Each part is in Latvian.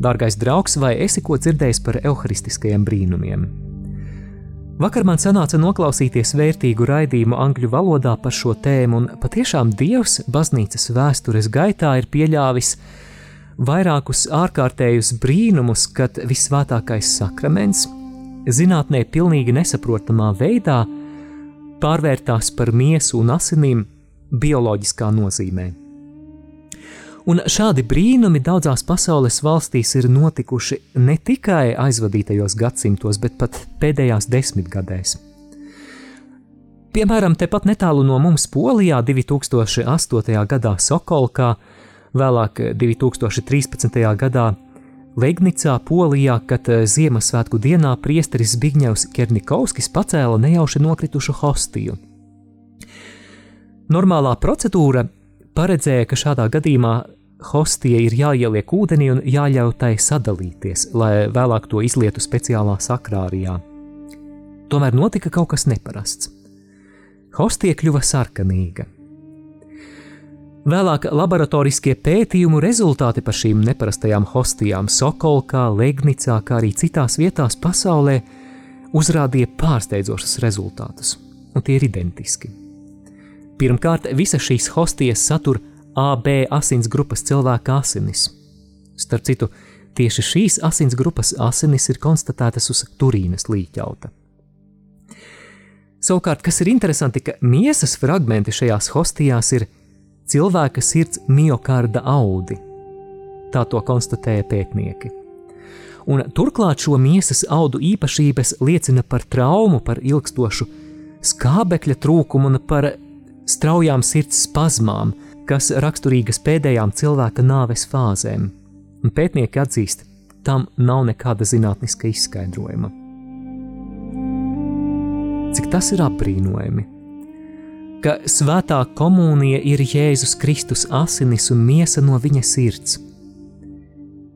Dārgais draugs, vai esi ko dzirdējis par evaharistiskajiem brīnumiem? Vakar man sanāca noklausīties vērtīgu raidījumu angļu valodā par šo tēmu, un patiešām Dievs baznīcas vēstures gaitā ir pieļāvis vairākus ārkārtējus brīnumus, kad visvētākais sakraments zinātnē pilnīgi nesaprotamā veidā pārvērtās par miesu un asinīm bioloģiskā nozīmē. Un šādi brīnumi daudzās pasaules valstīs ir notikuši ne tikai aizvadītajos gadsimtos, bet pat pēdējās desmitgadēs. Piemēram, tepat netālu no mums Polijā 2008. gadā Sokolkā, vēlāk 2013. gadā Legnicā, Polijā, kad Ziemassvētku dienā priesteris Zbigņevs Kernikovskis pacēla nejauši nokritušu hostiju. Normālā procedūra paredzēja, ka šādā gadījumā hostija ir jāieliek ūdenī un jāļauj tai sadalīties, lai vēlāk to izlietu speciālā sakrārijā. Tomēr notika kaut kas neparasts. Hostija kļuva sarkanīga. Vēlāk laboratoriskie pētījumu rezultāti par šīm neparastajām hostijām Sokolkā, Legnicā, kā arī citās vietās pasaulē uzrādīja pārsteidzošus rezultātus, un tie ir identiski. Pirmkārt, visas šīs hostijas satur AB asins grupas cilvēka asinis. Starp citu, tieši šīs asins grupas asinis ir konstatētas uz Turīnas līķauta. Savukārt, kas ir interesanti, ka miesas fragmenti šajās hostijās ir cilvēka sirds miokarda audi. Tā to konstatēja pētnieki. Un turklāt šo miesas audu īpašības liecina par traumu, par ilgstošu skābekļa trūkumu un par straujām sirds spazmām, kas raksturīgas pēdējām cilvēka nāves fāzēm. Pētnieki atzīst, tam nav nekāda zinātniska izskaidrojuma. Cik tas ir apbrīnojami, ka svētā komunija ir Jēzus Kristus asinis un miesa no viņa sirds.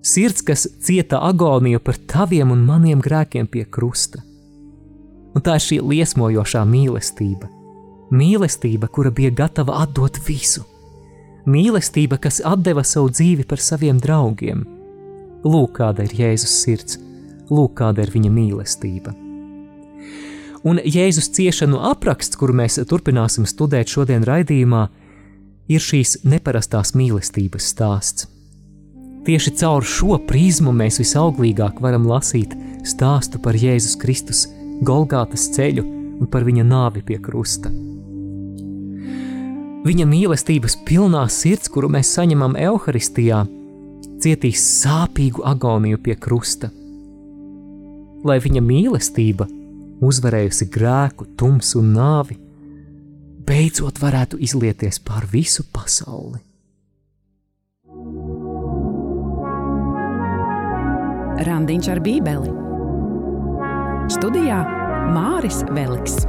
Sirds, kas cieta agoniju par taviem un maniem grēkiem pie krusta. Un tā ir šī liesmojošā mīlestība, Mīlestība, kura bija gatava atdot visu. Mīlestība, kas deva savu dzīvi par saviem draugiem. Lūk, kāda ir Jēzus sirds, lūk, kāda ir viņa mīlestība. Un Jēzus ciešanu apraksts, kuru mēs turpināsim studēt šodien raidījumā, ir šīs neparastās mīlestības stāsts. Tieši caur šo prizmu mēs visauglīgāk varam lasīt stāstu par Jēzus Kristus Golgātas ceļu un par viņa nāvi pie krusta. Viņa mīlestības pilnā sirds, kuru mēs saņemam evaharistijā, cietīs sāpīgu agoniju pie krusta. Lai viņa mīlestība, uzvarējusi grēku, tumsu un nāvi, beidzot varētu izlieties pār visu pasauli. Randiņš ar Bībeli Studijā Māris Veliks.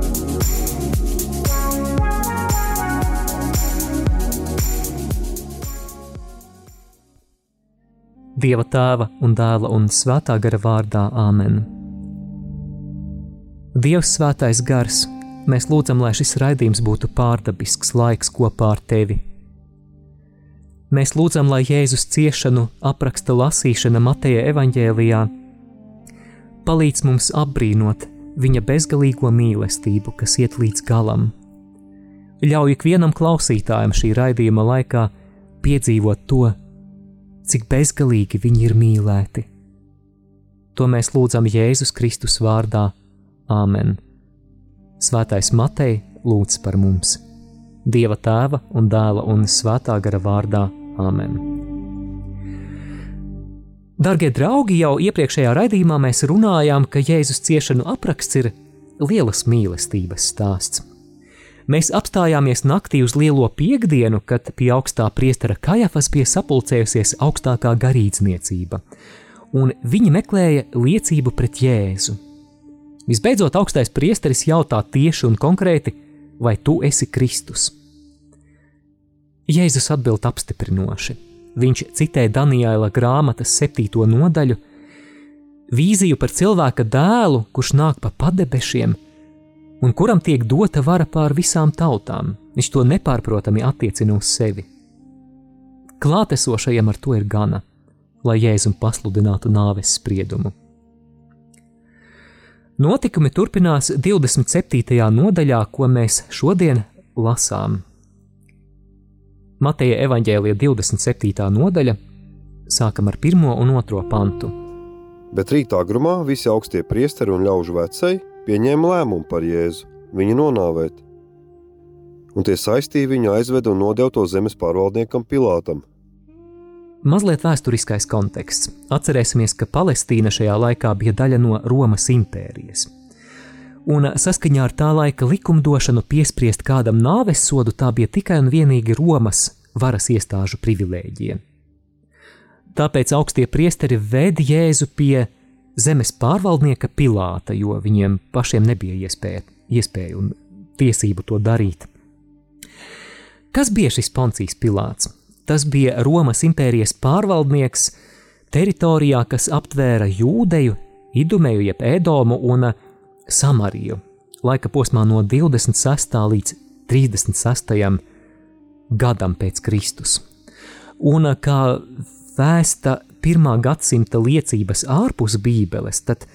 Dieva tēva un dēla un svētā gara vārdā Āmen. Dievs svētais gars, mēs lūdzam, lai šis raidījums būtu pārdabisks laiks kopā ar tevi. Mēs lūdzam, lai Jēzus ciešanu apraksta lasīšana Mateja evaņģēlijā palīdz mums apbrīnot viņa bezgalīgo mīlestību, kas iet līdz galam. Ļauj ikvienam klausītājam šī raidījuma laikā piedzīvot to, cik bezgalīgi viņi ir mīlēti. To mēs lūdzam Jēzus Kristus vārdā Āmen. Svētais Matei lūdz par mums, Dieva tēva un dēla un svētā gara vārdā Āmen. Darbie draugi, jau iepriekšējā raidījumā mēs runājām, ka Jēzus ciešanu apraksts ir lielas mīlestības stāsts. Mēs apstājāmies naktī uz lielo piekdienu, kad pie augstā priestera Kajafas bija sapulcējusies augstākā garīdzniecība, un viņi meklēja liecību pret Jēzu. Visbeidzot, augstais priesteris jautā tieši un konkrēti, vai tu esi Kristus? Jēzus atbild apstiprinoši. Viņš citē Daniela grāmatas septīto nodaļu, vīziju par cilvēka dēlu, kurš nāk pa padebešiem un kuram tiek dota vara pār visām tautām, viņš to nepārprotami attiecina uz sevi. Klātesošajam ar to ir gana, lai Jēzum pasludinātu nāves spriedumu. Notikumi turpinās 27. nodaļā, ko mēs šodien lasām. Mateja evaņģēlija 27. nodaļa, sākam ar 1 un 2 pantu. Bet rītā grumā visi augstie priesteri un ļaužu vecēji pieņēma lēmumu par Jēzu, viņu nonāvēt. Un tie saistīja viņu aizveda un nodeva to zemes pārvaldniekam Pilātam. Mazliet vēsturiskais konteksts. Atcerēsimies, ka Palestīna šajā laikā bija daļa no Romas impērijas. Un saskaņā ar tā laika likumdošanu piespriest kādam nāves sodu tā bija tikai un vienīgi Romas varas iestāžu privilēģija. Tāpēc augstie priesteri veda Jēzu pie zemes pārvaldnieka Pilāta, jo viņiem pašiem nebija iespēja, iespēja un tiesību to darīt. Kas bija šis Poncijs Pilāts? Tas bija Romas impērijas pārvaldnieks teritorijā, kas aptvēra Jūdeju, Idumeju, jeb Edomu un Samariju, laika posmā no 26. līdz 36. gadam pēc Kristus. Un kā vēsta pirmā gadsimta liecības ārpus Bībeles, tad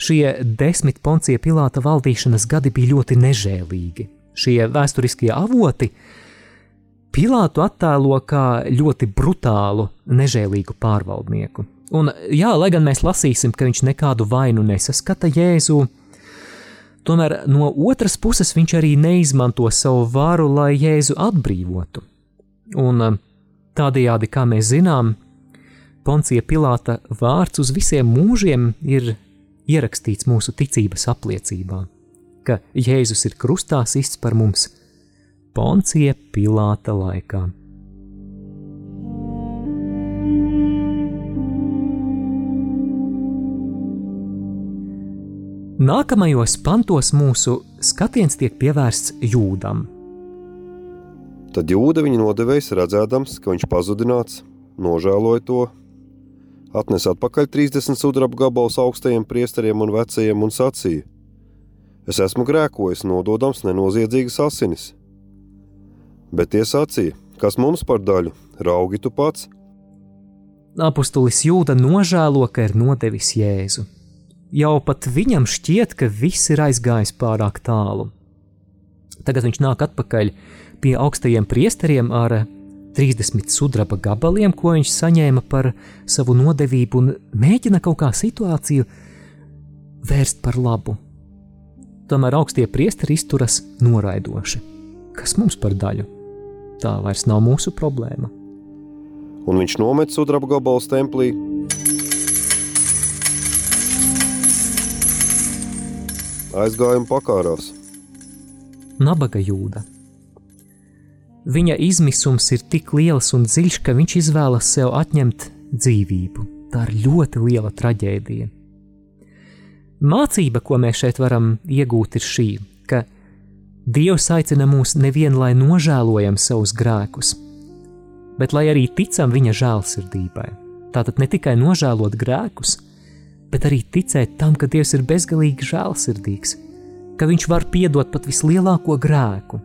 šie desmit poncija Pilāta valdīšanas gadi bija ļoti nežēlīgi. Šie vēsturiskie avoti Pilātu attēlo kā ļoti brutālu, nežēlīgu pārvaldnieku. Un, jā, lai gan mēs lasīsim, ka viņš nekādu vainu nesaskata Jēzu, tomēr no otras puses viņš arī neizmanto savu varu, lai Jēzu atbrīvotu. Un tādējādi, kā mēs zinām, Poncija Pilāta vārds uz visiem mūžiem ir ierakstīts mūsu ticības apliecībā, ka Jēzus ir krustā sists par mums Poncija Pilāta laikā. Nākamajos pantos mūsu skatiens tiek pievērsts jūdam. Tad jūda viņa nodevējs redzēdams, ka viņš pazudināts, nožēloja to atnesa atpakaļ 30 sudraba gabalus augstajiem priesteriem un vecajiem un sacīja: Es esmu grēkojis, nododams nenoziedzīgas asinis. Bet tie sacīja: Kas mums par daļu? Raugi tu pats! Apostolis Jūda nožēlo, ka ir nodevis Jēzu. Jau pat viņam šķiet, ka viss ir aizgājis pārāk tālu. Tagad viņš nāk atpakaļ pie augstajiem priesteriem ar 30 sudraba gabaliem, ko viņš saņēma par savu nodevību, un mēģina kaut kā situāciju vērst par labu. Tomēr augstie priesteri izturas noraidoši. Kas mums par daļu? Tā vairs nav mūsu problēma. Un viņš nomet sudraba gabalus templī. Aizgāja un pakārās. Nabaga jūda Viņa izmisums ir tik liels un dziļš, ka viņš izvēlas sev atņemt dzīvību. Tā ir ļoti liela traģēdija. Mācība, ko mēs šeit varam iegūt, ir šī, ka Dievs aicina mūs nevien lai nožēlojam savus grēkus, bet lai arī ticam viņa žēlsirdībai. Tātad ne tikai nožēlot grēkus, bet arī ticēt tam, ka Dievs ir bezgalīgi žēlsirdīgs, ka Viņš var piedot pat vislielāko grēku,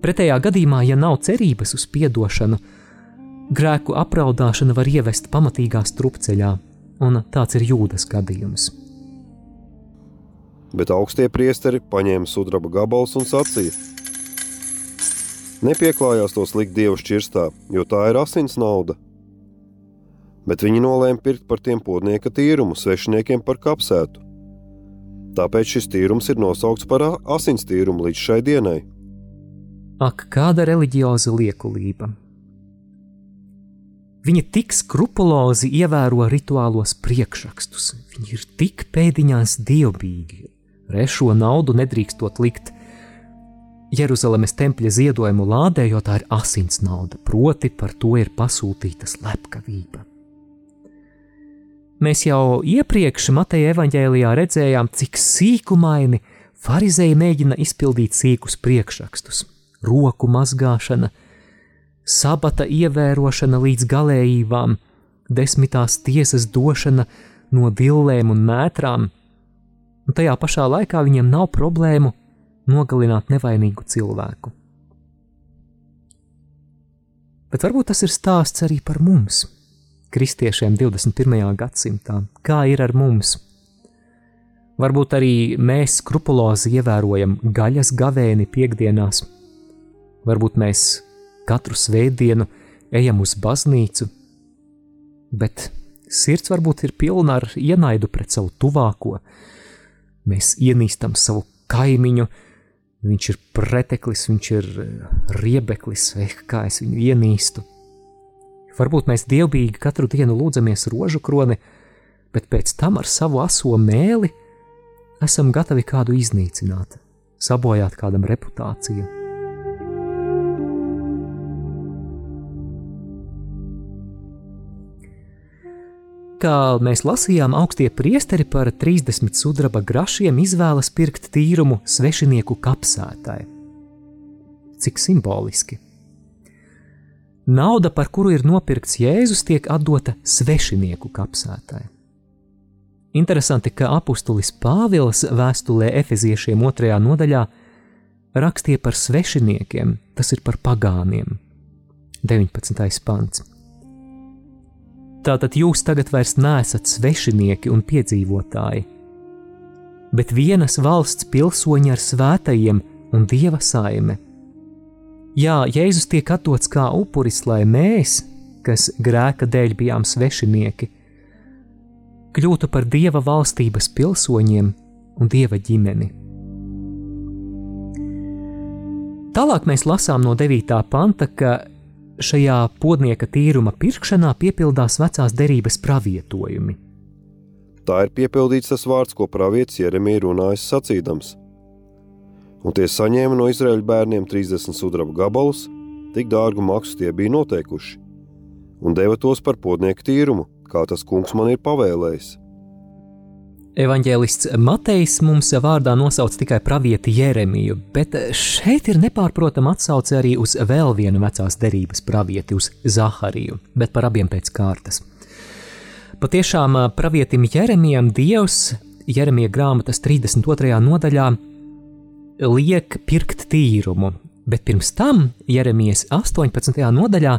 Pretējā gadījumā, ja nav cerības uz atdošanu, grēku apraudāšana var ievest pamatīgā strupceļā, un tāds ir jūdas gadījums. Bet augstie priesteri paņēma sudraba gabalus un sacīja: Nepieklājās tos likt dievu šķirstā, jo tā ir asins nauda. Bet viņi nolēma pirkt par tiem podnieka tīrumu, svešiniekiem par kapsētu. Tāpēc šis tīrums ir nosaukts par asins tīrumu līdz šai dienai. Ak, kāda reliģioza liekulība! Viņi tik skrupulozi ievēro rituālos priekšrakstus, viņi ir tik pēdiņās dievbijīgi. Rešo naudu nedrīkstot likt Jeruzalemes tempļa ziedojumu lādē, jo tā ir asins nauda, proti par to ir pasūtīta slepkavība. Mēs jau iepriekš Mateja evaņģēlijā redzējām, cik sīkumaini farizēji mēģina izpildīt sīkus priekšrakstus roku mazgāšana, sabata ievērošana līdz galējībām, desmitās tiesas došana no dillēm un mētrām, un tajā pašā laikā viņiem nav problēmu nogalināt nevainīgu cilvēku. Bet varbūt tas ir stāsts arī par mums. kristiešiem 21. gadsimtā? Kā ir ar mums? Varbūt arī mēs skrupulozi ievērojam gaļas gavēni piekdienās. Varbūt mēs katru svētdienu ejam uz baznīcu, bet sirds varbūt ir pilna ar ienaidu pret savu tuvāko. Mēs ienīstam savu kaimiņu, viņš ir preteklis, viņš ir riebeklis, eh, kā es viņu ienīstu. Varbūt mēs dievbijīgi katru dienu lūdzamies rožu kroni, bet pēc tam ar savu aso mēli esam gatavi kādu iznīcināt, sabojāt kādam reputāciju. Kā mēs lasījām, augstie priesteri par 30 sudraba grašiem izvēlas pirkt tīrumu svešinieku kapsētai. Cik simboliski! Nauda, par kuru ir nopirkts Jēzus, tiek atdota svešinieku kapsētai. Interesanti, ka apustulis Pāvils vēstulē Efeziešiem otrajā nodaļā rakstīja par svešiniekiem, tas ir par pagāniem. 19. pants. Tātad jūs tagad vairs neesat svešinieki un piedzīvotāji, bet vienas valsts pilsoņi ar svētajiem un dieva saime. Jā, Jēzus tiek atdots kā upuris, lai mēs, kas grēka dēļ bijām svešinieki, kļūtu par dieva valstības pilsoņiem un dieva ģimeni. Tālāk mēs lasām no 9. panta, ka šajā podnieka tīruma pirkšanā piepildās vecās derības pravietojumi. Tā ir piepildīts tas vārds, ko pravietis Jeremija runājis sacīdams. Un tie saņēma no Izraēļa bērniem 30 sudraba gabalus, tik dārgu maksu tie bija noteikuši, un deva tos par podnieku tīrumu, kā tas kungs man ir pavēlējis. Evanģēlists Matejs mums vārdā nosauc tikai pravieti Jeremiju, bet šeit ir nepārprotama atsauce arī uz vēl vienu vecās derības pravieti, uz Zahariju, bet par abiem pēc kārtas. Patiešām pravietim Jeremijam Dievs Jeremija grāmatas 32. nodaļā liek pirkt tīrumu, bet pirms tam Jeremijas 18. nodaļā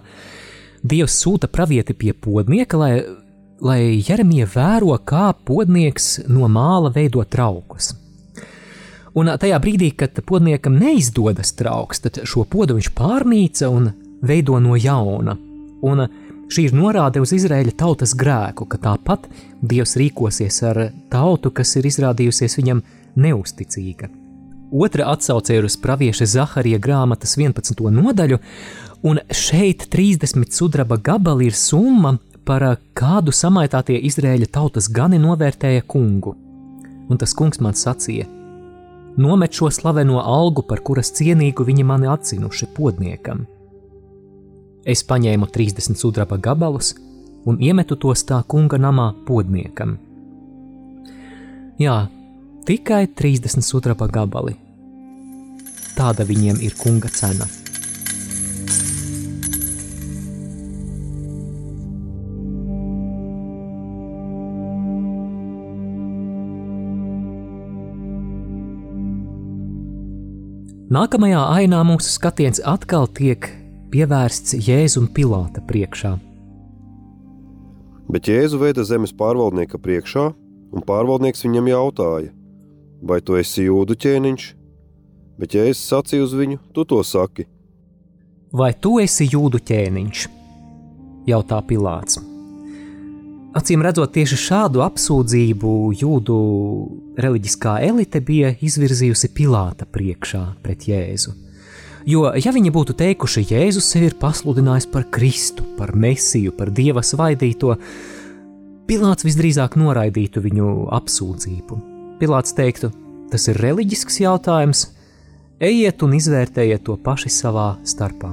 Dievs sūta pravieti pie podnieka, lai, lai Jeremija vēro, kā podnieks no māla veido traukus. Un tajā brīdī, kad podniekam neizdodas trauks, tad šo podu viņš pārnīca un veido no jauna. Un šī ir norāde uz Izraēļa tautas grēku, ka tāpat Dievs rīkosies ar tautu, kas ir izrādījusies viņam neusticīga. Otra atsauce ir uz pravieša Zaharija grāmatas 11. nodaļu, un šeit 30 sudraba gabali ir summa, par kādu samaitātie Izrēļa tautas gani novērtēja kungu. Un tas kungs man sacīja: Nomet šo slaveno algu, par kuras cienīgu viņi mani atzinuši podniekam. Es paņēmu 30 sudraba gabalus un iemetu tos tā kunga namā podniekam. Jā, tikai 30 sudraba gabali. Tāda viņiem ir kunga cena. Nākamajā ainā mūsu skatiens atkal tiek pievērsts Jēzum Pilāta priekšā. Bet Jēzu veda zemes pārvaldnieka priekšā, un pārvaldnieks viņam jautāja, vai tu esi jūdu ķēniņš? Bet Jēzus sacīja uz viņu, tu to saki. Vai tu esi jūdu ķēniņš? jautā Pilāts. Acīm redzot, tieši šādu apsūdzību jūdu reliģiskā elite bija izvirzījusi Pilāta priekšā pret Jēzu. Jo, ja viņi būtu teikuši, Jēzus sevi ir pasludinājis par Kristu, par Mesiju, par Dieva svaidīto, Pilāts visdrīzāk noraidītu viņu apsūdzību. Pilāts teiktu, tas ir reliģisks jautājums, ejiet un izvērtējiet to paši savā starpā.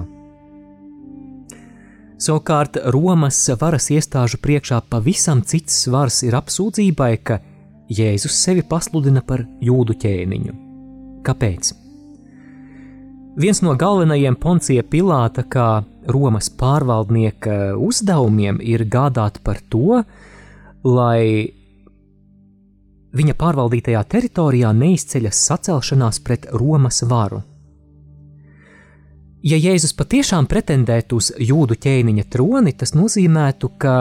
Savukārt Romas varas iestāžu priekšā pavisam cits svars ir apsūdzībai, ka Jēzus sevi pasludina par jūdu ķēniņu. Kāpēc? Viens no galvenajiem Poncija Pilāta, kā Romas pārvaldnieka uzdevumiem, ir gādāt par to, lai viņa pārvaldītajā teritorijā neizceļas sacelšanās pret Romas varu. Ja Jēzus patiešām pretendētu uz jūdu ķēniņa troni, tas nozīmētu, ka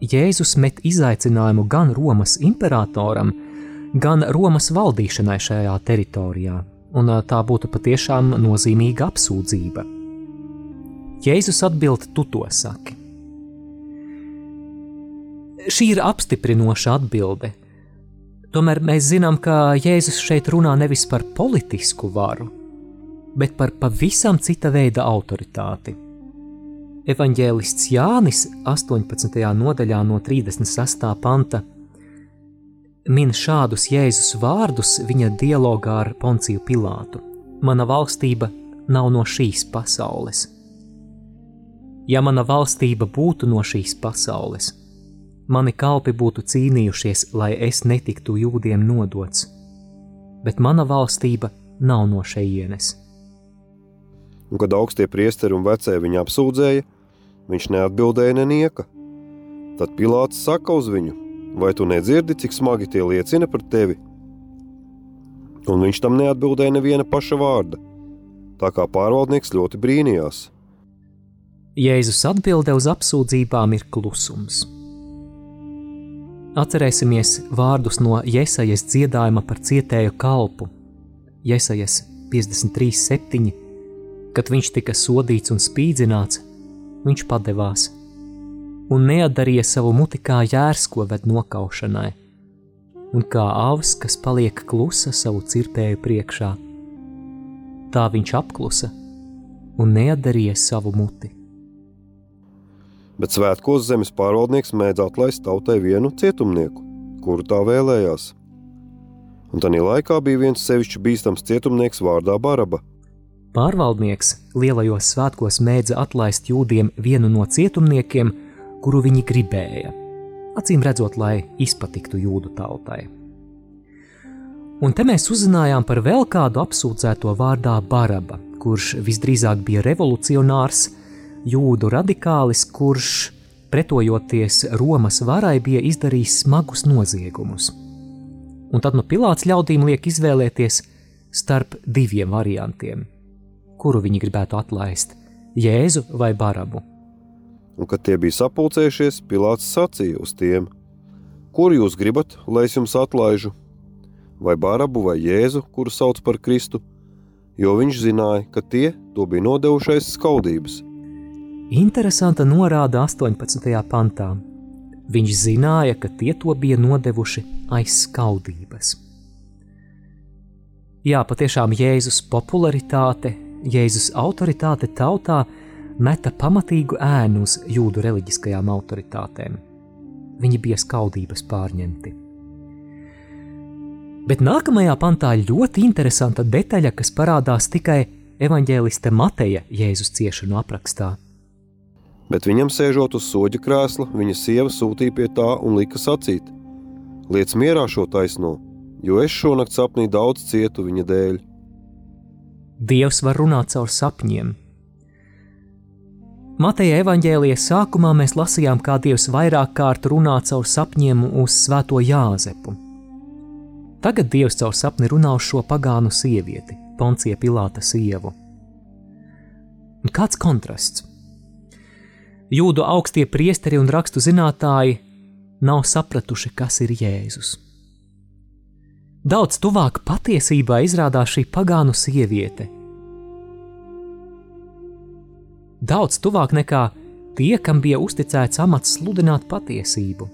Jēzus met izaicinājumu gan Romas imperatoram, gan Romas valdīšanai šajā teritorijā, un tā būtu patiešām nozīmīga apsūdzība. Jēzus atbild: Tu to saki. Šī ir apstiprinoša atbilde. Tomēr mēs zinām, ka Jēzus šeit runā nevis par politisku varu, bet par pavisam cita veida autoritāti. Evanģēlists Jānis 18. nodaļā no 36. panta min šādus Jēzus vārdus viņa dialogā ar Ponciju Pilātu: Mana valstība nav no šīs pasaules. Ja mana valstība būtu no šīs pasaules, mani kalpi būtu cīnījušies, lai es netiktu jūdiem nodots, bet mana valstība nav no šejienes. Un, kad augstie priesteri un vecēji viņu apsūdzēja, viņš neatbildēja nenieka. Tad Pilārs saka uz viņu: Vai tu nedzirdi, cik smagi tie liecina par tevi? Un viņš tam neatbildēja neviena paša vārda, tā kā pārvaldnieks ļoti brīnījās. Jēzus atbilde uz apsūdzībām ir klusums. Atcerēsimies vārdus no Jēzus dziedājuma par cietēju kalpu. Jēzus 53,7. Kad viņš tika sodīts un spīdzināts, viņš padevās un neadarīja savu muti kā jērs, ko ved nokaušanai, un kā avs, kas paliek klusa savu cirtēju priekšā. Tā viņš apklusa un neadarīja savu muti bet svētkos zemes pārvaldnieks mēdz atlaist tautai vienu cietumnieku, kuru tā vēlējās. Un tajā laikā bija viens sevišķi bīstams cietumnieks vārdā Baraba. Pārvaldnieks lielajos svētkos mēdza atlaist jūdiem vienu no cietumniekiem, kuru viņi gribēja, acīm redzot, lai izpatiktu jūdu tautai. Un te mēs uzzinājām par vēl kādu apsūdzēto vārdā Baraba, kurš visdrīzāk bija revolucionārs, jūdu radikālis, kurš, pretojoties Romas varai, bija izdarījis smagus noziegumus. Un tad nu Pilārs ļaudīm liek izvēlēties starp diviem variantiem, kuru viņi gribētu atlaist - Jēzu vai Barabu. Un, kad tie bija sapulcējušies, Pilārs sacīja uz tiem: Kur jūs gribat, lai es jums atlaižu? Vai Barabu vai Jēzu, kuru sauc par Kristu? Jo viņš zināja, ka tie to bija nodevušais skaudības Interesanta norāde 18. pantā. Viņš zināja, ka tie to bija nodevuši aiz skaudības. Jā, patiešām Jēzus popularitāte, Jēzus autoritāte tautā meta pamatīgu ēnu uz jūdu reliģiskajām autoritātēm. Viņi bija skaudības pārņemti. Bet nākamajā pantā ļoti interesanta detaļa, kas parādās tikai evaņģēlista Mateja Jēzus ciešanu aprakstā bet viņam sēžot uz soļa krēsla, viņa sieva sūtīja pie tā un lika sacīt: Liec mierā šo taisno, jo es šonakt sapnī daudz cietu viņa dēļ. Dievs var runāt caur sapņiem. Mateja evanģēlijas sākumā mēs lasījām, kā Dievs vairāk kārt runā caur sapņiem uz Svēto Jāzepu. Tagad Dievs caur sapni runā uz šo pagānu sievieti, Poncija Pilāta sievu. Un kāds kontrasts? jūdu augstie priesteri un rakstu zinātāji nav sapratuši, kas ir Jēzus. Daudz tuvāk patiesībā izrādās šī pagānu sieviete. Daudz tuvāk nekā tie, kam bija uzticēts amats sludināt patiesību.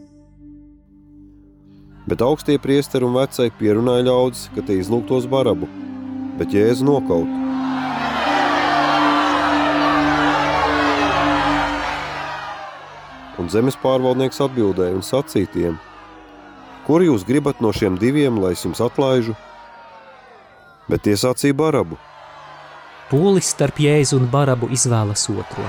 Bet augstie priesteri un vecāki pierunāja ļaudis, ka tie izlūgtos barabu, bet jēzu nokautu. Un zemes pārvaldnieks atbildēja un sacīja tiem: Kur jūs gribat no šiem diviem, lai es jums atlaižu? Bet tie sacīja barabu. Pūlis starp jēzu un barabu izvēlas otro.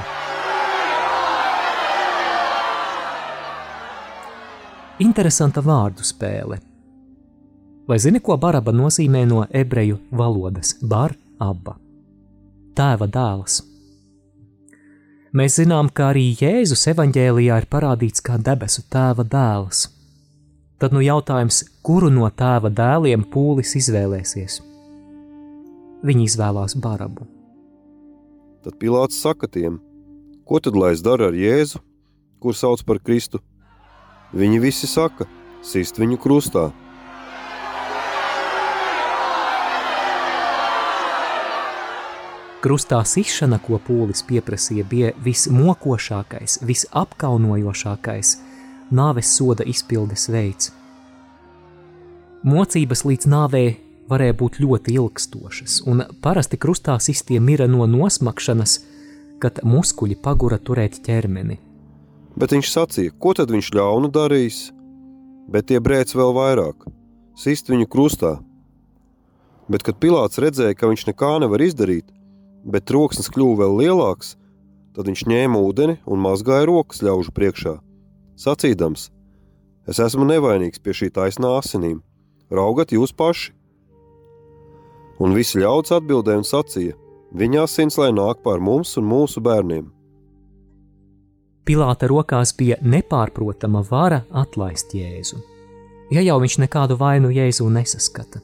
Interesanta vārdu spēle. Vai zini, ko baraba nozīmē no ebreju valodas? Bar, abba. Tēva dēls. Mēs zinām, ka arī Jēzus evanģēlijā ir parādīts kā debesu tēva dēls. Tad nu jautājums, kuru no tēva dēliem pūlis izvēlēsies? Viņi izvēlās barabu. Tad Pilārs saka tiem, ko tad lai es daru ar Jēzu, kur sauc par Kristu? Viņi visi saka, sist viņu krustā. Krustā sišana, ko pūlis pieprasīja, bija vismokošākais, visapkaunojošākais nāves soda izpildes veids. Mocības līdz nāvei varēja būt ļoti ilgstošas, un parasti krustā sistie mira no nosmakšanas, kad muskuļi pagura turēt ķermeni. Bet viņš sacīja, ko tad viņš ļaunu darīs, bet tie brēc vēl vairāk, sist viņu krustā. Bet, kad Pilārs redzēja, ka viņš nekā nevar izdarīt, bet troksnis kļuva vēl lielāks, tad viņš ņēma ūdeni un mazgāja rokas ļaužu priekšā, sacīdams: Es esmu nevainīgs pie šī taisnā asinīm, raugat jūs paši! Un visi ļaudis atbildēja un sacīja: Viņa asins lai nāk pār mums un mūsu bērniem. Pilāta rokās bija nepārprotama vara atlaist Jēzu, ja jau viņš nekādu vainu Jēzu nesaskata.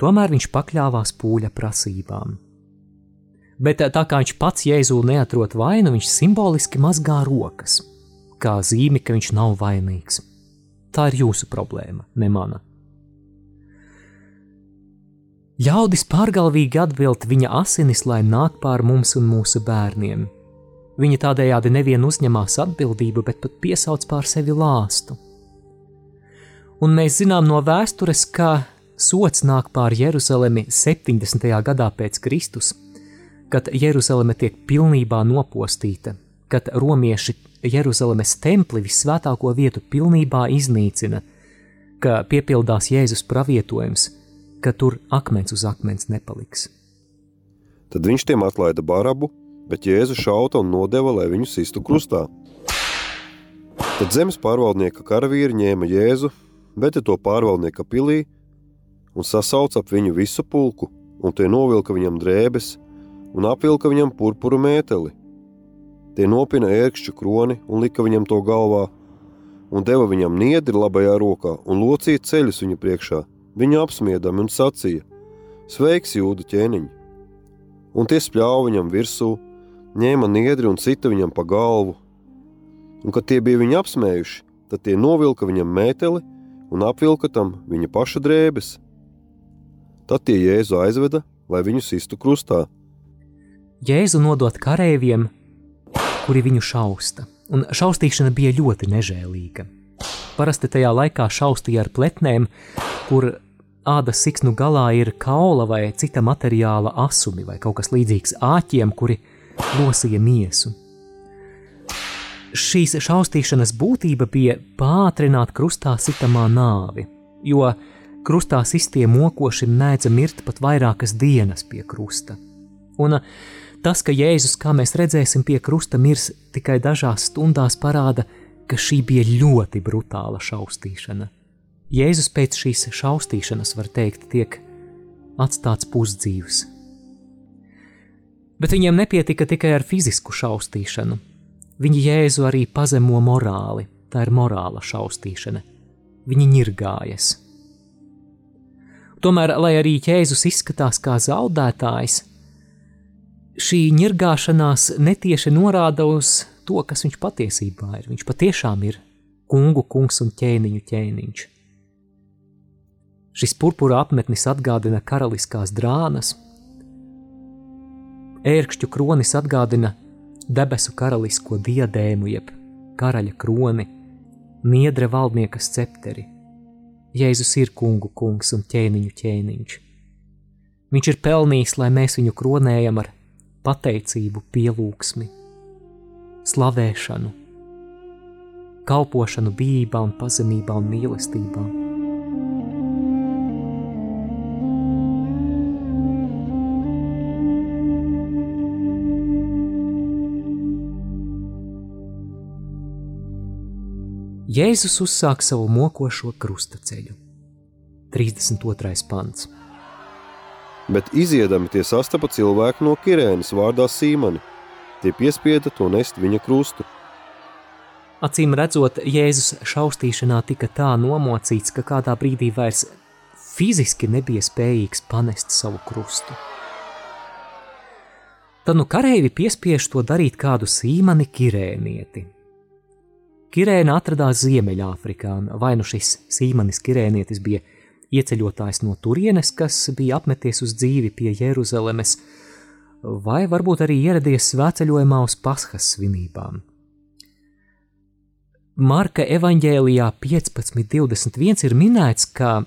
Tomēr viņš pakļāvās pūļa prasībām. Bet tā kā viņš pats Jēzu neatrod vainu, viņš simboliski mazgā rokas, kā zīmi, ka viņš nav vainīgs. Tā ir jūsu problēma, ne mana. Ļaudis pārgalvīgi atbild viņa asinis, lai nāk pār mums un mūsu bērniem. Viņi tādējādi nevien uzņemās atbildību, bet pat piesauc pār sevi lāstu. Un mēs zinām no vēstures, ka sots nāk pār Jeruzalemi 70. gadā pēc Kristus, kad Jeruzaleme tiek pilnībā nopostīta, kad romieši Jeruzalemes templi visvētāko vietu pilnībā iznīcina, ka piepildās Jēzus pravietojums, ka tur akmens uz akmens nepaliks. Tad viņš tiem atlaida barabu, bet Jēzu šauta un nodeva, lai viņu sistu krustā. Tad zemes pārvaldnieka karavīri ņēma Jēzu, bet to pārvaldnieka pilī un sasauca ap viņu visu pulku, un tie novilka viņam drēbes un apvilka viņam purpuru mēteli. Tie nopina ērkšķu kroni un lika viņam to galvā, un deva viņam niedri labajā rokā un locīja ceļus viņa priekšā, viņu apsmiedami un sacīja: Sveiks, jūdu ķēniņ! Un tie spļāva viņam virsū, ņēma niedri un cita viņam pa galvu. Un, kad tie bija viņu apsmējuši, tad tie novilka viņam mēteli un apvilka tam viņa paša drēbes. Tad tie Jēzu aizveda, lai viņu sistu krustā. Jēzu nodot kareiviem, kuri viņu šausta, un šaustīšana bija ļoti nežēlīga. Parasti tajā laikā šaustīja ar pletnēm, kur ādas siksnu galā ir kaula vai cita materiāla asumi vai kaut kas līdzīgs āķiem, kuri losīja miesu. Šīs šaustīšanas būtība bija pātrināt krustā sitamā nāvi, jo krustā sistie mokoši mēdza mirt pat vairākas dienas pie krusta. Un tas, ka Jēzus, kā mēs redzēsim, pie krusta mirs tikai dažās stundās, parāda, ka šī bija ļoti brutāla šaustīšana. Jēzus pēc šīs šaustīšanas, var teikt, tiek atstāts pusdzīvs. Bet viņiem nepietika tikai ar fizisku šaustīšanu. Viņi Jēzu arī pazemo morāli, tā ir morāla šaustīšana. Viņi ņirgājas, Tomēr, lai arī Jēzus izskatās kā zaudētājs, šī ņirgāšanās netieši norāda uz to, kas viņš patiesībā ir. Viņš patiešām ir kungu kungs un ķēniņu ķēniņš. Šis purpura apmetnis atgādina karaliskās drānas, ērkšķu kronis atgādina debesu karalisko diadēmu, jeb karaļa kroni, niedre valdnieka scepteri. Jēzus ir kungu kungs un ķēniņu ķēniņš. Viņš ir pelnījis, lai mēs viņu kronējam ar pateicību, pielūgsmi, slavēšanu, kalpošanu bijībā un pazemībā un mīlestībā. Jēzus uzsāk savu mokošo krustaceļu. 32. pants. Bet iziedami tie sastapa cilvēku no Kirēnas vārdā Sīmani. Tie piespieda to nest viņa krustu. Acīm redzot, Jēzus šausmīšanā tika tā nomocīts, ka kādā brīdī vairs fiziski nebija spējīgs panest savu krustu. Tad nu kareivi piespiež to darīt kādu sīmani kirēnieti. Kirēna atradās Ziemeļāfrikā, vai nu šis sīmanis kirēnietis bija ieceļotājs no turienes, kas bija apmeties uz dzīvi pie Jeruzalemes, vai varbūt arī ieradies svētceļojumā uz Pasхas svinībām. Marka evanģēlijā 15.21 ir minēts, ka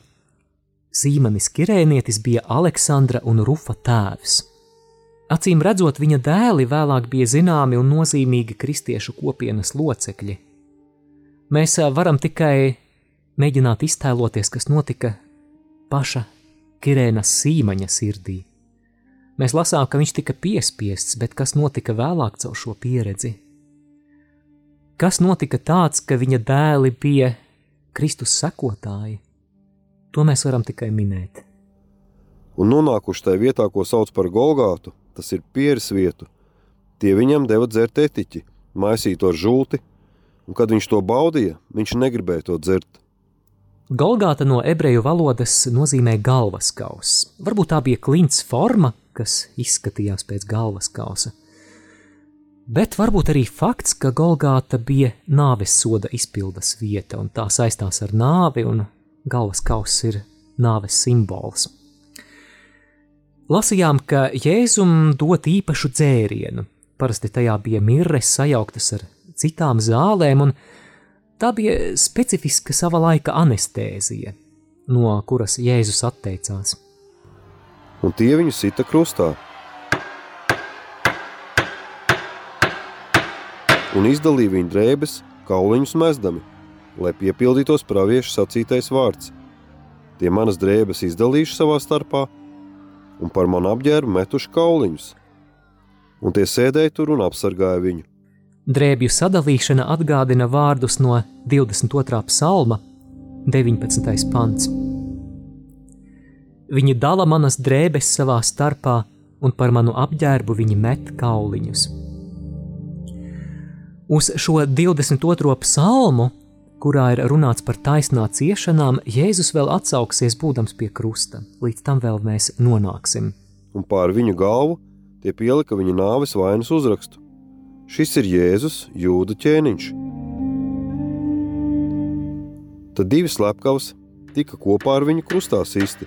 Sīmanis Kirēnietis bija Aleksandra un Rufa tēvs. Acīm redzot, viņa dēli vēlāk bija zināmi un nozīmīgi kristiešu kopienas locekļi. Mēs varam tikai mēģināt iztēloties, kas notika paša Kirēnas sīmaņa sirdī. Mēs lasām, ka viņš tika piespiests, bet kas notika vēlāk caur šo pieredzi? Kas notika tāds, ka viņa dēli bija Kristus sekotāji? To mēs varam tikai minēt. Un nonākuši tajā vietā, ko sauc par Golgātu, tas ir pieres vietu. Tie viņam deva dzert etiķi, maisītu ar žulti, un kad viņš to baudīja, viņš negribēja to dzert. Golgāta no ebreju valodas nozīmē galvaskauss. Varbūt tā bija klints forma, kas izskatījās pēc galvaskausa bet varbūt arī fakts, ka Golgāta bija nāves soda izpildes vieta, un tā saistās ar nāvi, un galvas kauss ir nāves simbols. Lasījām, ka Jēzum dot īpašu dzērienu. Parasti tajā bija mirres sajauktas ar citām zālēm, un tā bija specifiska sava laika anestēzija, no kuras Jēzus atteicās. Un tie viņu sita krustā, un izdalīja viņa drēbes, kauliņus mezdami, lai piepildītos praviešu sacītais vārds. Tie manas drēbes izdalījuši savā starpā, un par manu apģērbu metuši kauliņus, un tie sēdēja tur un apsargāja viņu. Drēbju sadalīšana atgādina vārdus no 22. psalma, 19. pants. Viņi dala manas drēbes savā starpā, un par manu apģērbu viņi met kauliņus. Uz šo 22. psalmu, kurā ir runāts par taisnā ciešanām, Jēzus vēl atsauksies būdams pie krusta. Līdz tam vēl mēs nonāksim. Un pār viņu galvu tie pielika viņa nāves vainas uzrakstu. Šis ir Jēzus, jūda ķēniņš. Tad divi slepkavas tika kopā ar viņu krustā sisti.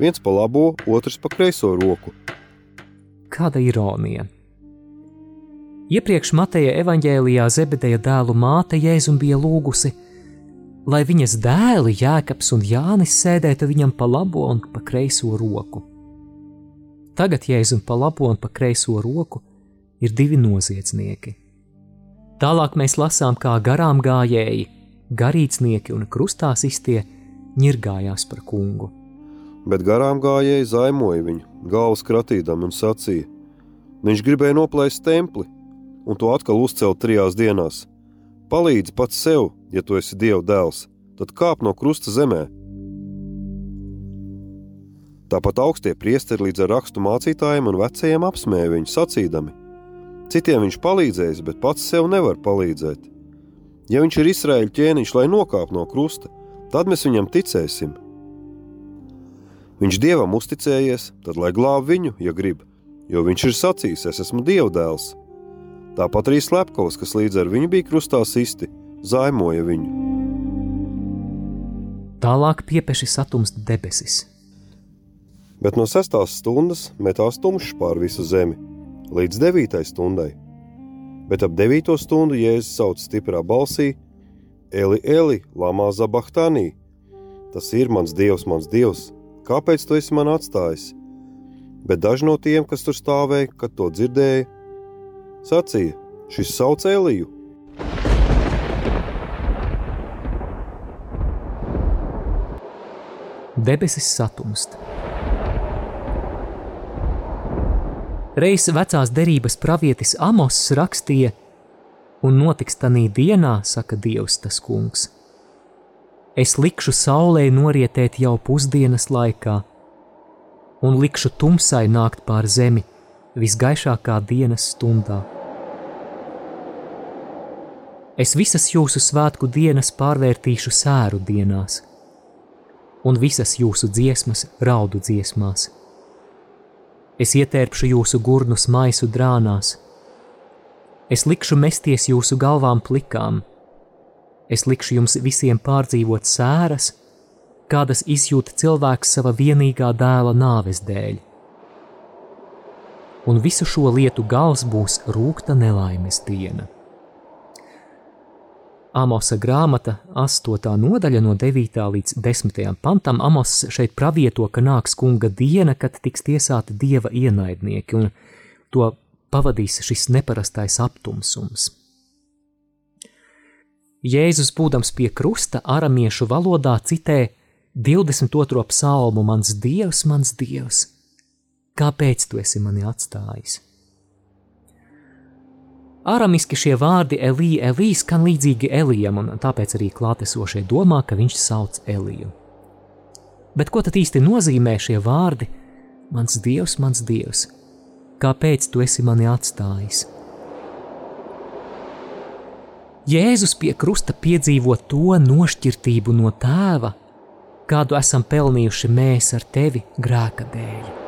Viens pa labo, otrs pa kreiso roku. Kāda ironija! Iepriekš Mateja evaņģēlijā Zebedeja dēlu māte Jēzum bija lūgusi, lai viņas dēli Jēkabs un Jānis sēdētu viņam pa labo un pa kreiso roku. Tagad Jēzum pa labo un pa kreiso roku ir divi noziedznieki. Tālāk mēs lasām, kā garām gājēji, garīdznieki un krustās iztie ņirgājās par kungu. Bet garām gājēji zaimoja viņu, galvas kratīdam un sacīja: Viņš gribēja noplēst templi, un to atkal uzcelt trijās dienās. Palīdzi pats sev, ja tu esi Dieva dēls, tad kāp no krusta zemē. Tāpat augstie priesteri līdz ar rakstu mācītājiem un vecajiem apsmēja viņu sacīdami: Citiem viņš palīdzējis, bet pats sev nevar palīdzēt. Ja viņš ir Izraēļa ķēniņš, lai nokāp no krusta, tad mēs viņam ticēsim. Viņš dievam uzticējies, tad lai glāb viņu, ja grib, jo viņš ir sacījis: Es esmu Dieva dēls. Tāpat arī slepkavas, kas līdz ar viņu bija krustā sisti, zaimoja viņu. Tālāk piepeši satumst debesis. Bet no sestās stundas metās tumšs pār visu zemi, līdz devītai stundai. Bet ap devīto stundu Jēzus sauc stiprā balsī: Eli, Eli, Lama Zabahtanī! Tas ir mans dievs, mans dievs, kāpēc tu esi man atstājis? Bet daži no tiem, kas tur stāvēja, kad to dzirdēja, Sacīja, šis sauc Eliju. Debesis satumst. Reiz vecās derības pravietis Amos rakstīja, un notiks tanī dienā, saka Dievs, tas kungs. Es likšu saulē norietēt jau pusdienas laikā, un likšu tumsai nākt pār zemi, visgaišākā dienas stundā. Es visas jūsu svētku dienas pārvērtīšu sēru dienās, un visas jūsu dziesmas raudu dziesmās. Es ietērpšu jūsu gurnus maisu drānās, es likšu mesties jūsu galvām plikām, es likšu jums visiem pārdzīvot sēras, kādas izjūta cilvēks sava vienīgā dēla nāves dēļ. Un visu šo lietu gals būs rūkta nelaimes diena. Amosa grāmata, 8. nodaļa, no 9. līdz 10. pantam. Amos šeit pravieto, ka nāks kunga diena, kad tiks tiesāti dieva ienaidnieki, un to pavadīs šis neparastais aptumsums. Jēzus, būdams pie krusta, aramiešu valodā citē 22. psalmu: Mans dievs, mans dievs, kāpēc tu esi mani atstājis? Āramiski šie vārdi Elī, Elī skan līdzīgi Elijam, un tāpēc arī klātesošie domā, ka viņš sauc Eliju. Bet ko tad īsti nozīmē šie vārdi? Mans dievs, mans dievs, kāpēc tu esi mani atstājis? Jēzus pie krusta piedzīvo to nošķirtību no tēva, kādu esam pelnījuši mēs ar tevi grēka dēļ.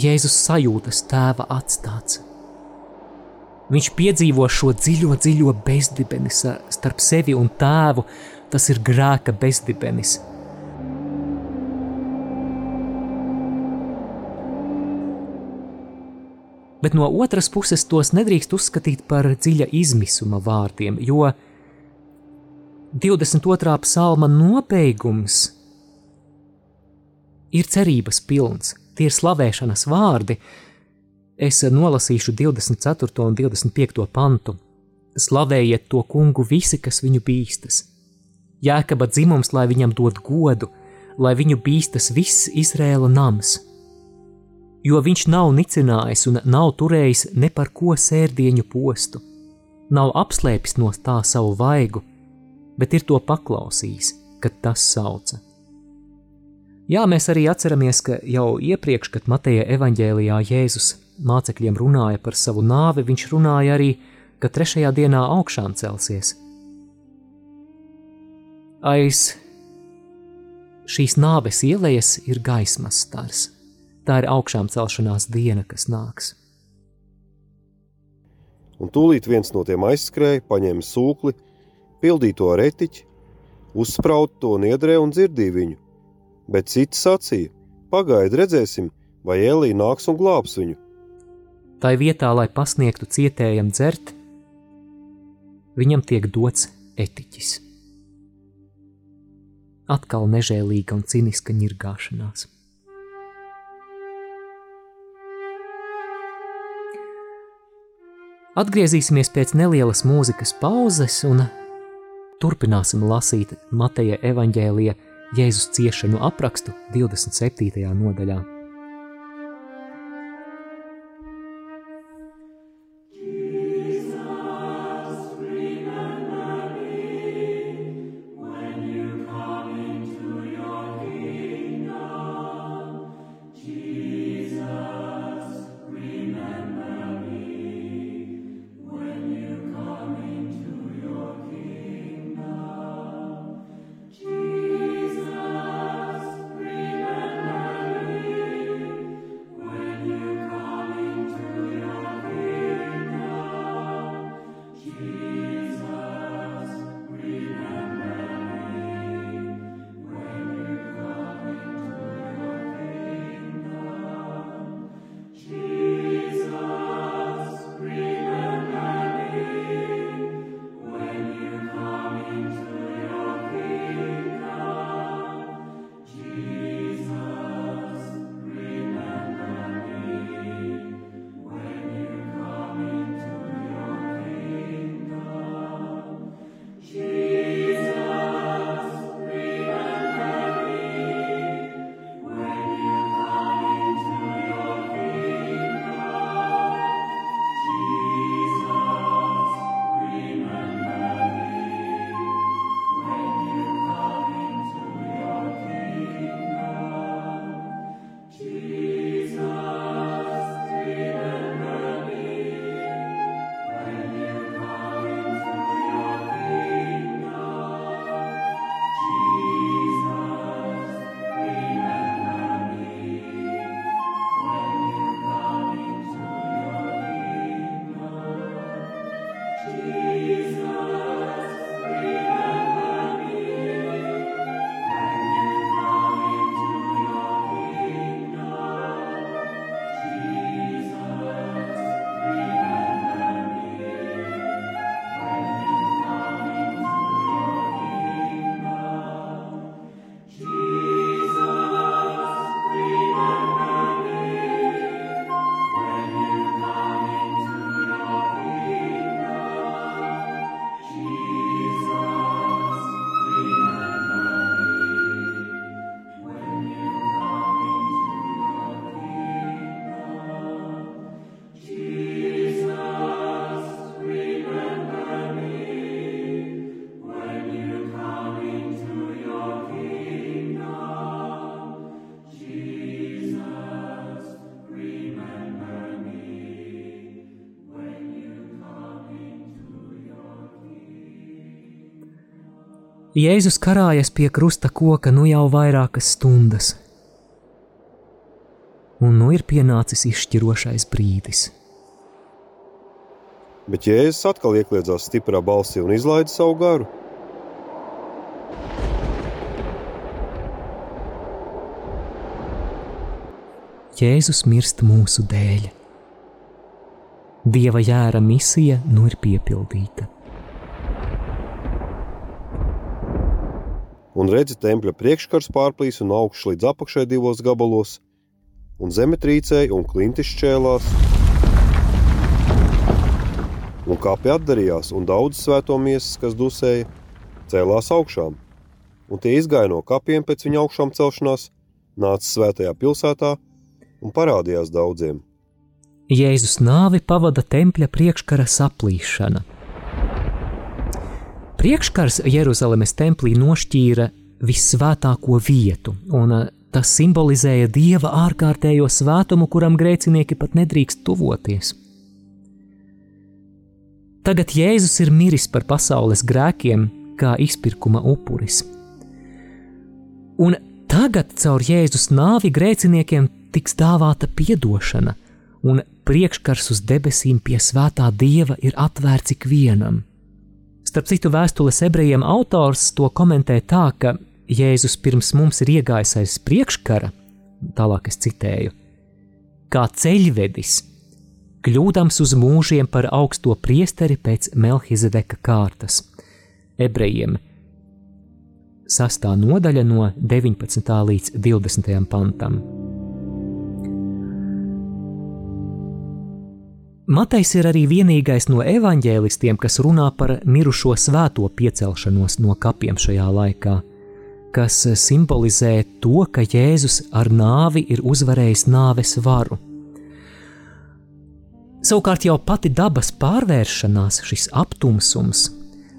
Jēzus sajūtas tēva atstāts. Viņš piedzīvo šo dziļo, dziļo bezdibeni starp sevi un tēvu. Tas ir grēka bezdibenis. Bet no otras puses tos nedrīkst uzskatīt par dziļa izmisuma vārdiem, jo 22. psalma nobeigums ir cerības pilns tie ir slavēšanas vārdi. Es nolasīšu 24. un 25. pantu. Slavējiet to kungu visi, kas viņu bīstas. Jēkaba dzimums, lai viņam dod godu, lai viņu bīstas viss Izrēla nams. Jo viņš nav nicinājis un nav turējis ne par ko sērdieņu postu, nav apslēpis no tā savu vaigu, bet ir to paklausījis, kad tas sauca. Jā, mēs arī atceramies, ka jau iepriekš, kad Mateja evaņģēlijā Jēzus mācekļiem runāja par savu nāvi, viņš runāja arī, ka trešajā dienā augšām celsies. Aiz šīs nāves ielas ir gaismas stars. Tā ir augšām celšanās diena, kas nāks. Un tūlīt viens no tiem aizskrēja, paņēma sūkli, pildīja to ar etiķi, uzsprāta to niedrē un dzirdīja viņu bet citi sacīja: Pagaidi, redzēsim, vai Elīja nāks un glābs viņu. Tā vietā, lai pasniegtu cietējam dzert, viņam tiek dots etiķis. Atkal nežēlīga un ciniska ņirgāšanās. Atgriezīsimies pēc nelielas mūzikas pauzes un turpināsim lasīt Mateja evaņģēlija Jēzus ciešanu aprakstu 27. nodaļā. Jēzus karājas pie krusta koka nu jau vairākas stundas, un nu ir pienācis izšķirošais brīdis. Bet Jēzus atkal iekļiedzās stiprā balsī un izlaida savu garu. Jēzus mirst mūsu dēļ. Dieva jēra misija nu ir piepildīta. Un redzi, tempļa priekškars pārplīs un augšs līdz apakšai divos gabalos, un zeme trīcēja un klintis šķēlās. Un kāpj atdarījās, un daudz svēto miesas, kas dusēja, cēlās augšām. Un tie izgāja no kapiem pēc viņa augšām celšanās, nāca svētajā pilsētā un parādījās daudziem. Jēzus nāvi pavada tempļa priekškara saplīšana. Priekškars Jeruzalemes templī nošķīra visvētāko vietu, un uh, tas simbolizēja dieva ārkārtējo svētumu, kuram grēcinieki pat nedrīkst tuvoties. Tagad Jēzus ir miris par pasaules grēkiem, kā izpirkuma upuris. Un tagad caur Jēzus nāvi grēciniekiem tiks dāvāta atdošana, un priekškars uz debesīm pie svētā dieva ir atvērts ikvienam. Starp citu, vēstules ebrejiem autors to komentē tā, ka Jēzus pirms mums ir iegājis aiz priekškara, tālāk es citēju, kā ceļvedis, kļūdams uz mūžiem par augsto priesteri pēc Melhizedeka kārtas. Ebrejiem 6. nodaļa no 19. līdz 20. pantam. Matejs ir arī vienīgais no evaņģēlistiem, kas runā par mirušo svēto piecelšanos no kapiem šajā laikā, kas simbolizē to, ka Jēzus ar nāvi ir uzvarējis nāves varu. Savukārt jau pati dabas pārvēršanās, šis aptumsums,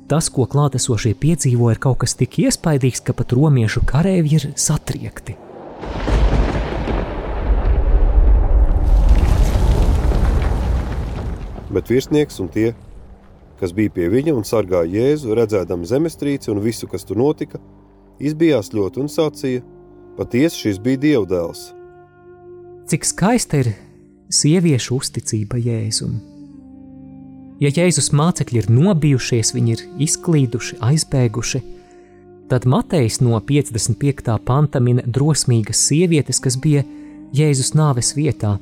tas, ko klātesošie piedzīvo, ir kaut kas tik iespaidīgs, ka pat romiešu kareivi ir satriekti. Bet virsnieks un tie, kas bija pie viņa un sargāja Jēzu, redzēdami zemestrīci un visu, kas tur notika, izbijās ļoti un sacīja: Patiesi šis bija dievdēls. Cik skaista ir sieviešu uzticība Jēzum. Ja Jēzus mācekļi ir nobijušies, viņi ir izklīduši, aizbēguši, tad Matejs no 55. panta min drosmīgas sievietes, kas bija Jēzus nāves vietā.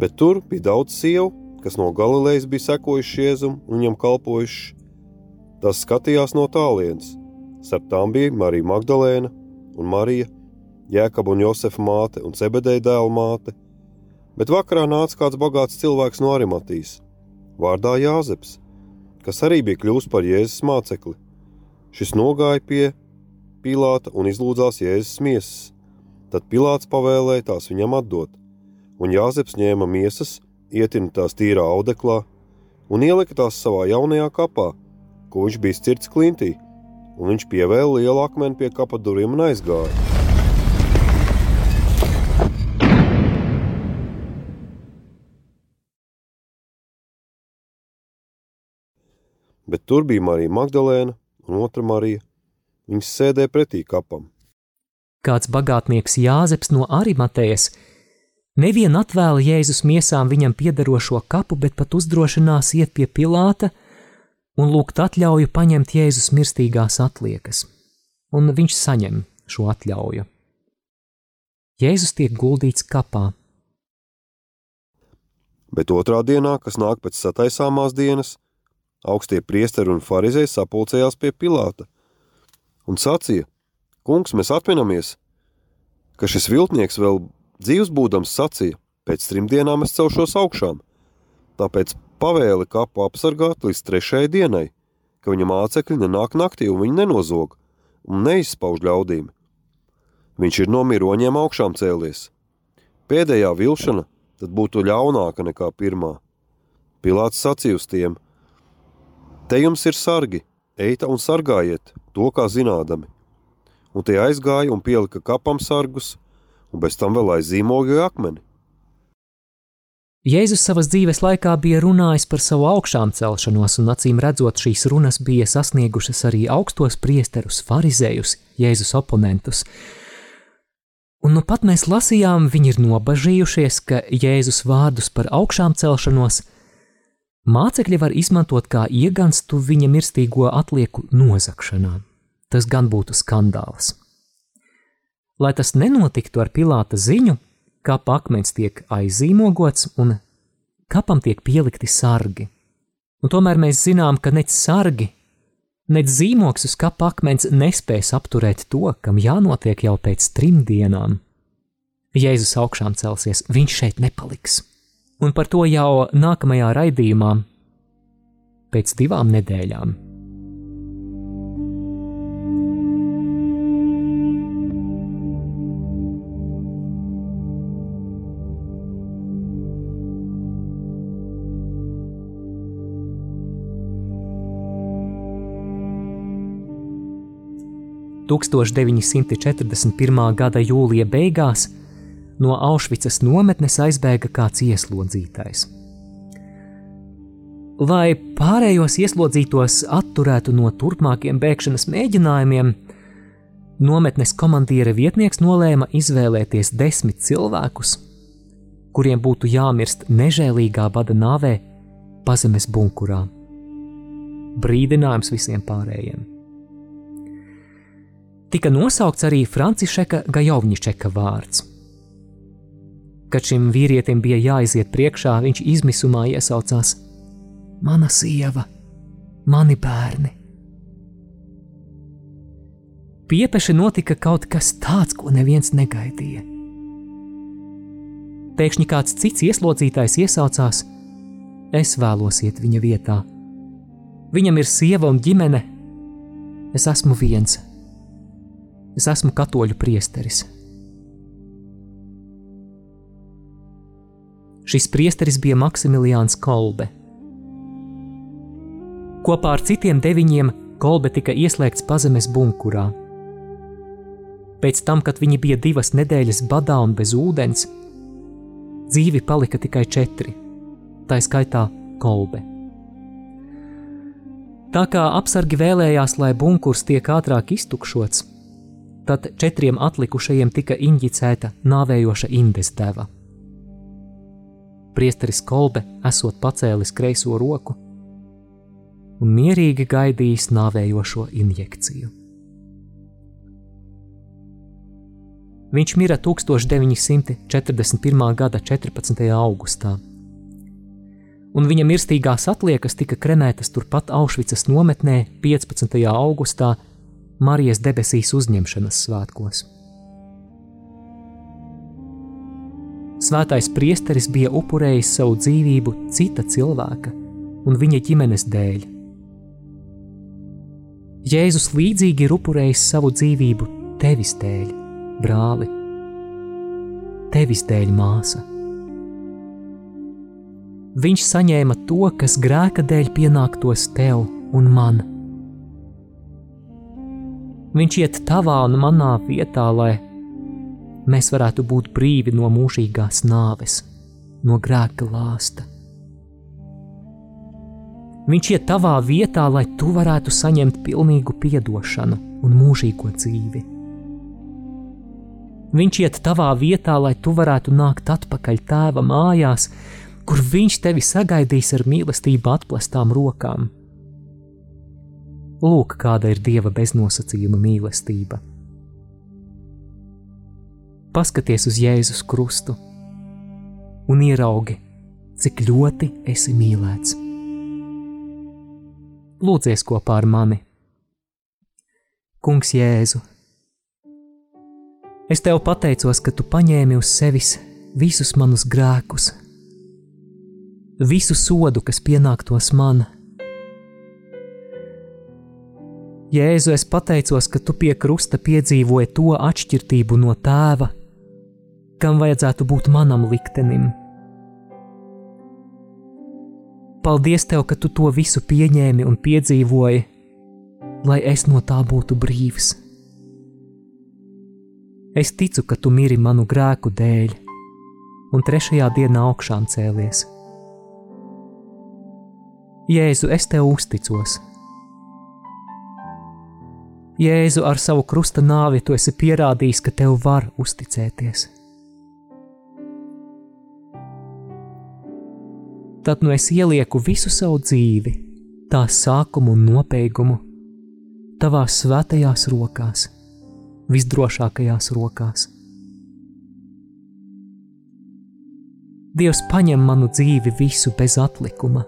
Bet tur bija daudz sievu, kas no Galilejas bija sekojuši Jēzum un viņam kalpojuši. Tas skatījās no tālienes. Starp tām bija Marija Magdalēna un Marija, Jēkaba un Josefa māte un Cebedeja dēla māte. Bet vakarā nāca kāds bagāts cilvēks no Arimatīs, vārdā Jāzeps, kas arī bija kļuvis par Jēzus mācekli. Šis nogāja pie Pilāta un izlūdzās Jēzus miesas. Tad Pilāts pavēlēja tās viņam atdot, un Jāzeps ņēma miesas ietina tās tīrā audeklā un ielika tās savā jaunajā kapā, ko viņš bija cirts klintī, un viņš pievēla lielu akmeni pie kapa durvīm un aizgāja. Bet tur bija Marija Magdalēna un otra Marija. Viņas sēdēja pretī kapam. Kāds bagātnieks Jāzeps no Arimatējas Nevien atvēla Jēzus miesām viņam piederošo kapu, bet pat uzdrošinās iet pie Pilāta un lūgt atļauju paņemt Jēzus mirstīgās atliekas, un viņš saņem šo atļauju. Jēzus tiek guldīts kapā. Bet otrā dienā, kas nāk pēc sataisāmās dienas, augstie priesteri un farizēji sapulcējās pie Pilāta un sacīja: Kungs, mēs atminamies, ka šis viltnieks vēl Dzīvs būdams sacīja, pēc trim dienām es celšos augšām, tāpēc pavēli kapu apsargāt līdz trešajai dienai, ka viņa mācekļi nenāk naktī un viņi nenozog un neizspauž ļaudīm. Viņš ir no miroņiem augšām cēlies. Pēdējā vilšana tad būtu ļaunāka nekā pirmā. Pilāts sacīja uz tiem: Te jums ir sargi, eita un sargājiet to, kā zinādami. Un tie aizgāja un pielika kapam sargus, un bez tam vēl aiz zīmoga akmeni. Jēzus savas dzīves laikā bija runājis par savu augšām celšanos, un acīm redzot, šīs runas bija sasniegušas arī augstos priesterus, farizējus, Jēzus oponentus. Un nu pat mēs lasījām, viņi ir nobažījušies, ka Jēzus vārdus par augšām celšanos mācekļi var izmantot kā ieganstu viņa mirstīgo atlieku nozakšanā. Tas gan būtu skandāls. Lai tas nenotiktu ar Pilāta ziņu, kapa akmens tiek aizīmogots un kapam tiek pielikti sargi. Un tomēr mēs zinām, ka nec sargi, nec zīmoks uz kapa akmens nespēs apturēt to, kam jānotiek jau pēc trim dienām. Jēzus augšām celsies, viņš šeit nepaliks. Un par to jau nākamajā raidījumā, pēc divām nedēļām. 1941. gada jūlija beigās no Aušvicas nometnes aizbēga kāds ieslodzītais. Lai pārējos ieslodzītos atturētu no turpmākiem bēgšanas mēģinājumiem, nometnes komandīra vietnieks nolēma izvēlēties desmit cilvēkus, kuriem būtu jāmirst nežēlīgā bada nāvē pazemes bunkurā. Brīdinājums visiem pārējiem tika nosaukts arī Francišeka Gajovņičeka vārds. Kad šim vīrietim bija jāiziet priekšā, viņš izmisumā iesaucās: Mana sieva, mani bērni! Piepeši notika kaut kas tāds, ko neviens negaidīja. Pēkšņi kāds cits ieslodzītājs iesaucās: Es vēlos iet viņa vietā. Viņam ir sieva un ģimene, es esmu viens. Es esmu katoļu priesteris. Šis priesteris bija Maksimiliāns Kolbe. Kopā ar citiem deviņiem Kolbe tika ieslēgts pazemes bunkurā. Pēc tam, kad viņi bija divas nedēļas badā un bez ūdens, dzīvi palika tikai četri, tā skaitā Kolbe. Tā kā apsargi vēlējās, lai bunkurs tiek ātrāk iztukšots, tad četriem atlikušajiem tika injicēta nāvējoša indes deva. Priesteris Kolbe esot pacēlis kreiso roku un mierīgi gaidījis nāvējošo injekciju. Viņš mira 1941. gada 14. augustā, un viņa mirstīgās atliekas tika kremētas turpat Aušvicas nometnē 15. augustā Marijas debesīs uzņemšanas svētkos. Svētais priesteris bija upurējis savu dzīvību cita cilvēka un viņa ģimenes dēļ. Jēzus līdzīgi ir upurējis savu dzīvību tevis dēļ, brāli, tevis dēļ, māsa. Viņš saņēma to, kas grēka dēļ pienāktos tev un man. Viņš iet tavā un manā vietā, lai mēs varētu būt brīvi no mūžīgās nāves, no grēka lāsta. Viņš iet tavā vietā, lai tu varētu saņemt pilnīgu atdošanu un mūžīgo dzīvi. Viņš iet tavā vietā, lai tu varētu nākt atpakaļ tēva mājās, kur viņš tevi sagaidīs ar mīlestību atplestām rokām Lūk, kāda ir dieva beznosacījuma mīlestība. Paskaties uz Jēzus krustu un ieraugi, cik ļoti esi mīlēts. Lūdzies kopā ar mani, Kungs, Jēzu. Es tev pateicos, ka tu paņēmi uz sevis visus manus grēkus, visu sodu, kas pienāktos manai Jēzu, es pateicos, ka tu pie krusta piedzīvoji to atšķirību no tēva, kam vajadzētu būt manam liktenim. Paldies tev, ka tu to visu pieņēmi un piedzīvoji, lai es no tā būtu brīvs. Es ticu, ka tu miri manu grēku dēļ, un trešajā dienā augšām cēlies. Jēzu, es tev uzticos. Jēzu, ar savu krusta nāvi tu esi pierādījis, ka tev var uzticēties. Tad nu es ielieku visu savu dzīvi, tās sākumu un nobeigumu, tavās svētajās rokās, visdrošākajās rokās. Dievs paņem manu dzīvi visu bez atlikuma,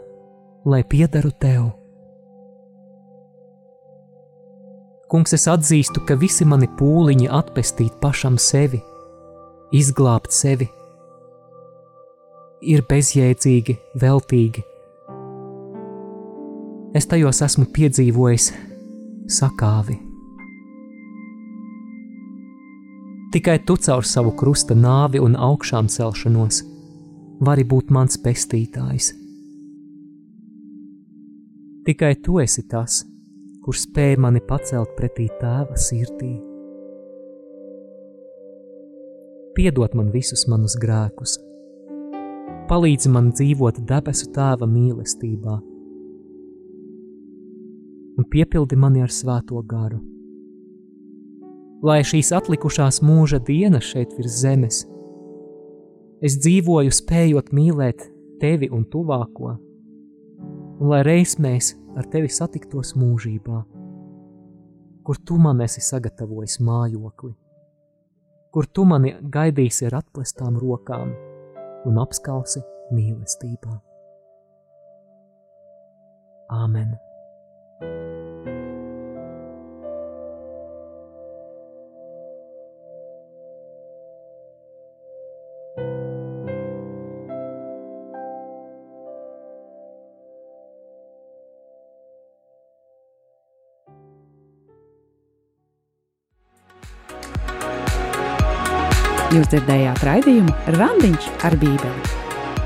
lai piederu tev. Kungs, es atzīstu, ka visi mani pūliņi atpestīt pašam sevi, izglābt sevi, ir bezjēdzīgi, veltīgi. Es tajos esmu piedzīvojis sakāvi. Tikai tu caur savu krusta nāvi un augšām celšanos vari būt mans pestītājs. Tikai tu esi tas, kurš spēj mani pacelt pretī tēva sirdī. Piedod man visus manus grēkus, palīdzi man dzīvot debesu tēva mīlestībā, un piepildi mani ar svēto garu. Lai šīs atlikušās mūža dienas šeit virs zemes Es dzīvoju, spējot mīlēt tevi un tuvāko, un lai reiz mēs ar tevi satiktos mūžībā, kur tu man esi sagatavojis mājokli, kur tu mani gaidīsi ar atklātām rokām un apskalsi mīlestībā. Āmen! Jūs dzirdējāt raidījumu Randiņš ar Bībeli.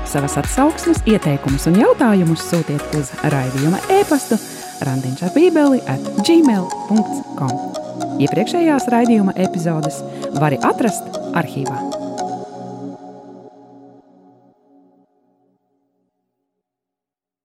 Savas atsauksmes, ieteikumus un jautājumus sūtiet uz raidījuma e-pastu Randiņš ar Bībeli at gmail.com. Iepriekšējās raidījuma epizodes var atrast arhīvā.